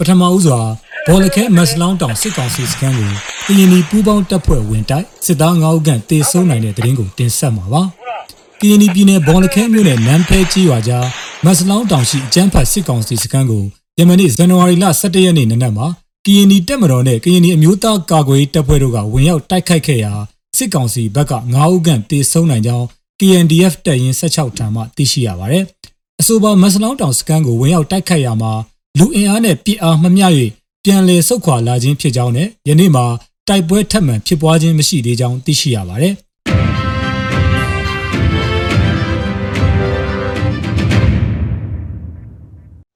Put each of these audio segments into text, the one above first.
ပထမဦးစွာဘော်လခဲမက်စလောင်းတောင်စစ်ကောင်စီစခန်းကိုကရင်နီပူးပေါင်းတပ်ဖွဲ့ဝင်တိုက်စစ်သား9ဦးခန့်တေဆုံးနိုင်တဲ့သတင်းကိုတင်ဆက်မှာပါ။ကရင်နီပြည်နယ်ဘော်လခဲမြို့နယ်နန်းဖဲကြီးရွာကြားမက်စလောင်းတောင်ရှိအကျန်းဖတ်စစ်ကောင်စီစခန်းကိုယမနေ့ဇန်နဝါရီလ17ရက်နေ့နနက်မှာကရင်နီတပ်မတော်နဲ့ကရင်နီအမျိုးသားကာကွယ်ရေးတပ်ဖွဲ့တို့ကဝင်ရောက်တိုက်ခိုက်ခဲ့ရာစစ်ကောင်စီဘက်က9ဦးခန့်တေဆုံးနိုင်ကြောင်း KNDF တပ်ရင်း16ထံမှသိရှိရပါတယ်။အဆိုပါမက်စလောင်းတောင်စခန်းကိုဝင်ရောက်တိုက်ခိုက်ရာမှာ လူအင်အားနဲ့ပြစ်အားမမျှ၍ပြန်လည်ဆုတ်ခွာလာခြင်းဖြစ်ကြောင်းနဲ့ယနေ့မှာတိုက်ပွဲထပ်မံဖြစ်ပွားခြင်းမရှိသေးကြောင်းသိရှိရပါတယ်။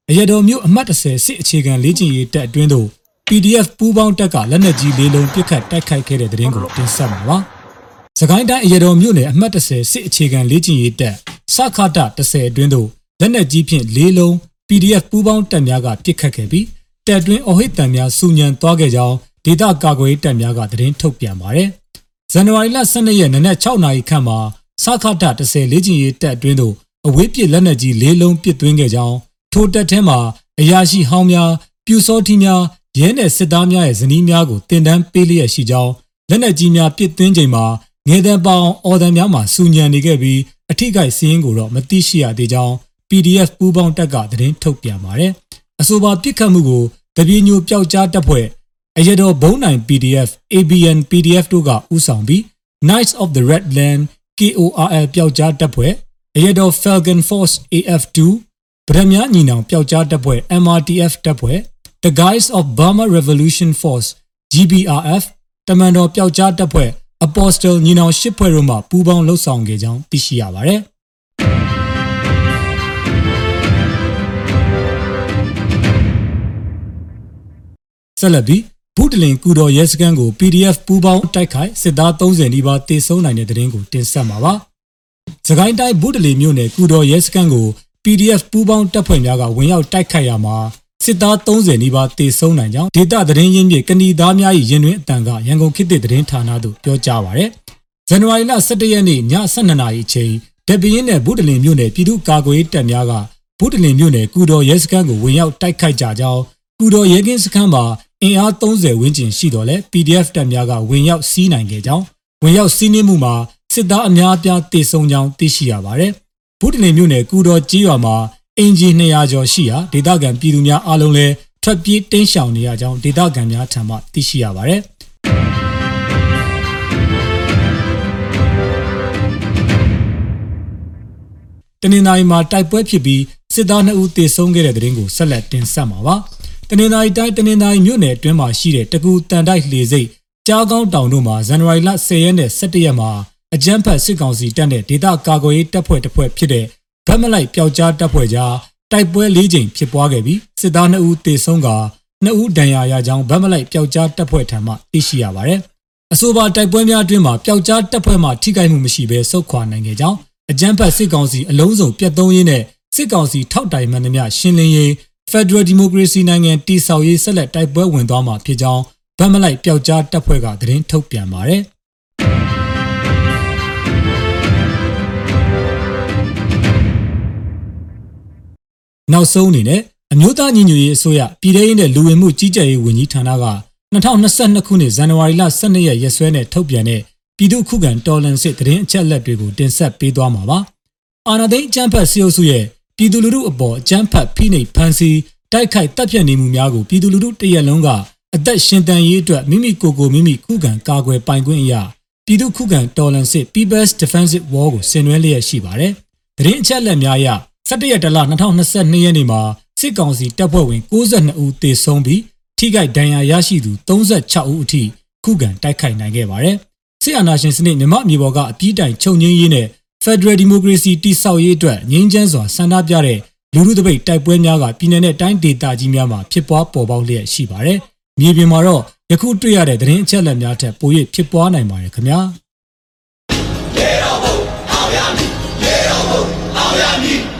အရတော်မျိုးအမှတ်30စစ်အခြေခံလေ့ကျင့်ရေးတပ်အတွင်းသို့ PDF ပူးပေါင်းတပ်ကလက်နက်ကြီးလေးလုံးပစ်ခတ်တိုက်ခိုက်ခဲ့တဲ့တဲ့ရင်ကိုတင်ဆက်မှာပါ။စကိုင်းတိုင်းအရတော်မြို့နယ်အမှတ်30စစ်အခြေခံလေ့ကျင့်ရေးတပ်စခတာ30အတွင်းသို့လက်နက်ကြီးဖြင့်လေးလုံး PDF ပူးပေါင်းတပ်များကပစ်ခတ်ခဲ့ပြီးတပ်တွင်းအဟိတ်တံများစုညံသွားခဲ့ကြောင်းဒေသကာကွယ်ရေးတပ်များကသတင်းထုတ်ပြန်ပါတယ်။ဇန်နဝါရီလ12ရက်နနက်6နာရီခန့်မှာစခတာ30လေ့ကျင့်ရေးတပ်အတွင်းသို့အဝေးပစ်လက်နက်ကြီးလေးလုံးပစ်သွင်းခဲ့ကြောင်းထိုတပ်ထဲမှာအရာရှိဟောင်းများပြူစောထီးများရဲနယ်စစ်သားများရဲ့ဇနီးများကိုတင်တန်းပေးလျက်ရှိကြောင်းလက်နက်ကြီးများပစ်သွင်းချိန်မှာငယ်တန်းပေါင်အော်ဒန်များမှစူညံနေခဲ့ပြီးအထိကိစင်းကိုတော့မသိရှိရသေးကြောင်း PDF ပူးပေါင်းတပ်ကသတင်းထုတ်ပြန်ပါတယ်။အဆိုပါပြစ်ခတ်မှုကိုတပြေညိုပျောက်ကြားတပ်ဖွဲ့အရတော်ဘုံနိုင် PDF ABN PDF တို့ကဥဆောင်ပြီး Knights of the Red Land KORL ပျောက်ကြားတပ်ဖွဲ့အရတော် Falcon Force AF2 ဗရမ ्या ညီနောင်ပျောက်ကြားတပ်ဖွဲ့ MRTF တပ်ဖွဲ့ The Guys of Burma Revolution Force GBRF တမန်တော်ပျောက်ကြားတပ်ဖွဲ့ Apostle ညီနောင်ရှစ်ဖွဲ့တို့မှပူးပေါင်းလှုပ်ဆောင်ခဲ့ကြောင်းသိရှိရပါတယ်။ ဆက်လက်ပြီးဘုဒ္ဓလင်ကူတော်ရဲစခန်းကို PDF ပူးပေါင်းတိုက်ခိုက်စစ်သား30နီးပါးတေဆုံးနိုင်တဲ့တဲ့ရင်ကိုတင်ဆက်မှာပါ။စကိုင်းတိုင်းဘုဒ္ဓလင်မြို့နယ်ကူတော်ရဲစခန်းကို PDF ပူးပေါင်းတပ်ဖွဲ့များကဝင်ရောက်တိုက်ခိုက်ရမှာစစ်သား30နီးပါးတေဆုံးနိုင်ကြောင်းဒေတာသတင်းရင်းမြစ်ကဏီသားများ၏ရင်တွင်အတန်ကရန်ကုန်ခေတ်သစ်သတင်းဌာနသို့ပြောကြားပါရယ်ဇန်နဝါရီလ17ရက်နေ့ည12နာရီအချိန်ဒက်ပင်းနဲ့ဘုဒ္ဓလင်မြို့နယ်ပြည်သူ့ကာကွယ်ရေးတပ်များကဘုဒ္ဓလင်မြို့နယ်ကူတော်ရဲစခန်းကိုဝင်ရောက်တိုက်ခိုက်ကြကြောင်းကူတော်ရဲကင်းစခန်းမှာ အင်အား30ဝန်းကျင်ရှိတော်လဲ PDF တပ်များကဝင်ရောက်စီးနိုင်ခဲ့ကြောင်းဝင်ရောက်စီးနင်းမှုမှာစစ်သားအများအပြားတေဆုံးကြောင်းသိရှိရပါတယ်။ဘုဒ္ဓလင်မြို့နယ်ကူတော်ကြီးရွာမှာအင်ဂျီ200ကျော်ရှိရာဒေသခံပြည်သူများအားလုံးလည်းထွက်ပြေးတိမ်းရှောင်နေရကြောင်းဒေသခံများထံမှသိရှိရပါတယ်။တနင်္လာရီမှာတိုက်ပွဲဖြစ်ပြီးစစ်သား2ဦးသေဆုံးခဲ့တဲ့တဲ့ရင်ကိုဆက်လက်တင်ဆက်မှာပါ။ တနင်္လာရီတိုင်းတနင်္လာရီမြို့နယ်အတွင်းမှာရှိတဲ့တကူတန်တိုက်လှေစိတ်ကြားကောင်းတောင်တို့မှာဇန်နဝါရီလ10ရက်နဲ့17ရက်မှာအကြမ်းဖက်စစ်ကောင်စီတပ်နဲ့ဒေသကာကွယ်ရေးတပ်ဖွဲ့တစ်ဖွဲ့ဖြစ်တဲ့ဗတ်မလိုက်ပျောက်ကြားတပ်ဖွဲ့ကြားတိုက်ပွဲ၄ကြိမ်ဖြစ်ပွားခဲ့ပြီးစစ်သား2ဦးသေဆုံးက2ဦးဒဏ်ရာရကြောင်းဗတ်မလိုက်ပျောက်ကြားတပ်ဖွဲ့ထံမှသိရှိရပါတယ်။အဆိုပါတိုက်ပွဲများအတွင်းမှာပျောက်ကြားတပ်ဖွဲ့မှထိခိုက်မှုမရှိဘဲဆုတ်ခွာနိုင်ခဲ့ကြောင်းအကြမ်းဖက်စစ်ကောင်စီအလုံးစုံပြတ်သုံးရင်းနဲ့စစ်ကောင်စီထောက်တိုင်မှန်သမျှရှင်းလင်းရေး Federal Democracy နိုင်ငံတည်ဆောက်ရေးဆက်လက်တိုက်ပွဲဝင်သွားမှာဖြစ်ကြောင်းဗတ်မလိုက်ပျောက်ကြားတပ်ဖွဲ့ကသတင်းထုတ်ပြန်ပါတယ်။နောက်ဆုံးအနေနဲ့အမျိုးသားညီညွတ်ရေးအစိုးရပြည်ထောင်စုနဲ့လူဝင်မှုကြီးကြပ်ရေးဝန်ကြီးဌာနက2022ခုနှစ်ဇန်နဝါရီလ12ရက်ရက်စွဲနဲ့ထုတ်ပြန်တဲ့ပြည်သူ့ခုခံတော်လှန်စစ်တရင်အချက်အလက်တွေကိုတင်ဆက်ပေးသွားမှာပါ။အာဏာသိမ်းအကြမ်းဖက်စစ်အုပ်စုရဲ့ ပြည်သူလူထုအပေါ်အကြမ်းဖက်ဖိနှိပ်ဖန်ဆီးတိုက်ခိုက်တပ်ဖြတ်နေမှုများကိုပြည်သူလူထုတရက်လုံးကအသက်ရှင်တန်ရေးအတွက်မိမိကိုယ်ကိုမိမိခုခံကာကွယ်ပိုင်ခွင့်အရာပြည်သူခုခံတော်လှန်စစ် People's Defensive War ကိုဆင်နွှဲလျက်ရှိပါတယ်။တရင်အချက်အလက်များအရ17ရက်တလ2022ရက်နေ့မှာစစ်ကောင်စီတပ်ဖွဲ့ဝင်62ဦးသေဆုံးပြီးထိခိုက်ဒဏ်ရာရရှိသူ36ဦးအထိခုခံတိုက်ခိုက်နိုင်ခဲ့ပါတယ်။စစ်အာဏာရှင်စနစ်မြမအမျိုးပေါ်ကအပြည့်တိုင်ချုပ်ငြိမ်းရေးနဲ့ Federal Democracy တိဆောက်ရေးအတွက်ငြင်းချမ်းစွာဆန္ဒပြတဲ့လူမှုတပိတ်တိုက်ပွဲများကပြည်내နဲ့တိုင်းဒေသကြီးများမှာဖြစ်ပွားပေါ်ပေါက်လျက်ရှိပါတယ်။မြေပြင်မှာတော့ယခုတွေ့ရတဲ့သတင်းအချက်အလက်များထက်ပို၍ဖြစ်ပွားနိုင်ပါတယ်ခင်ဗျာ။ရေတော်ဘုံအောင်ရမည်ရေတော်ဘုံအောင်ရမည်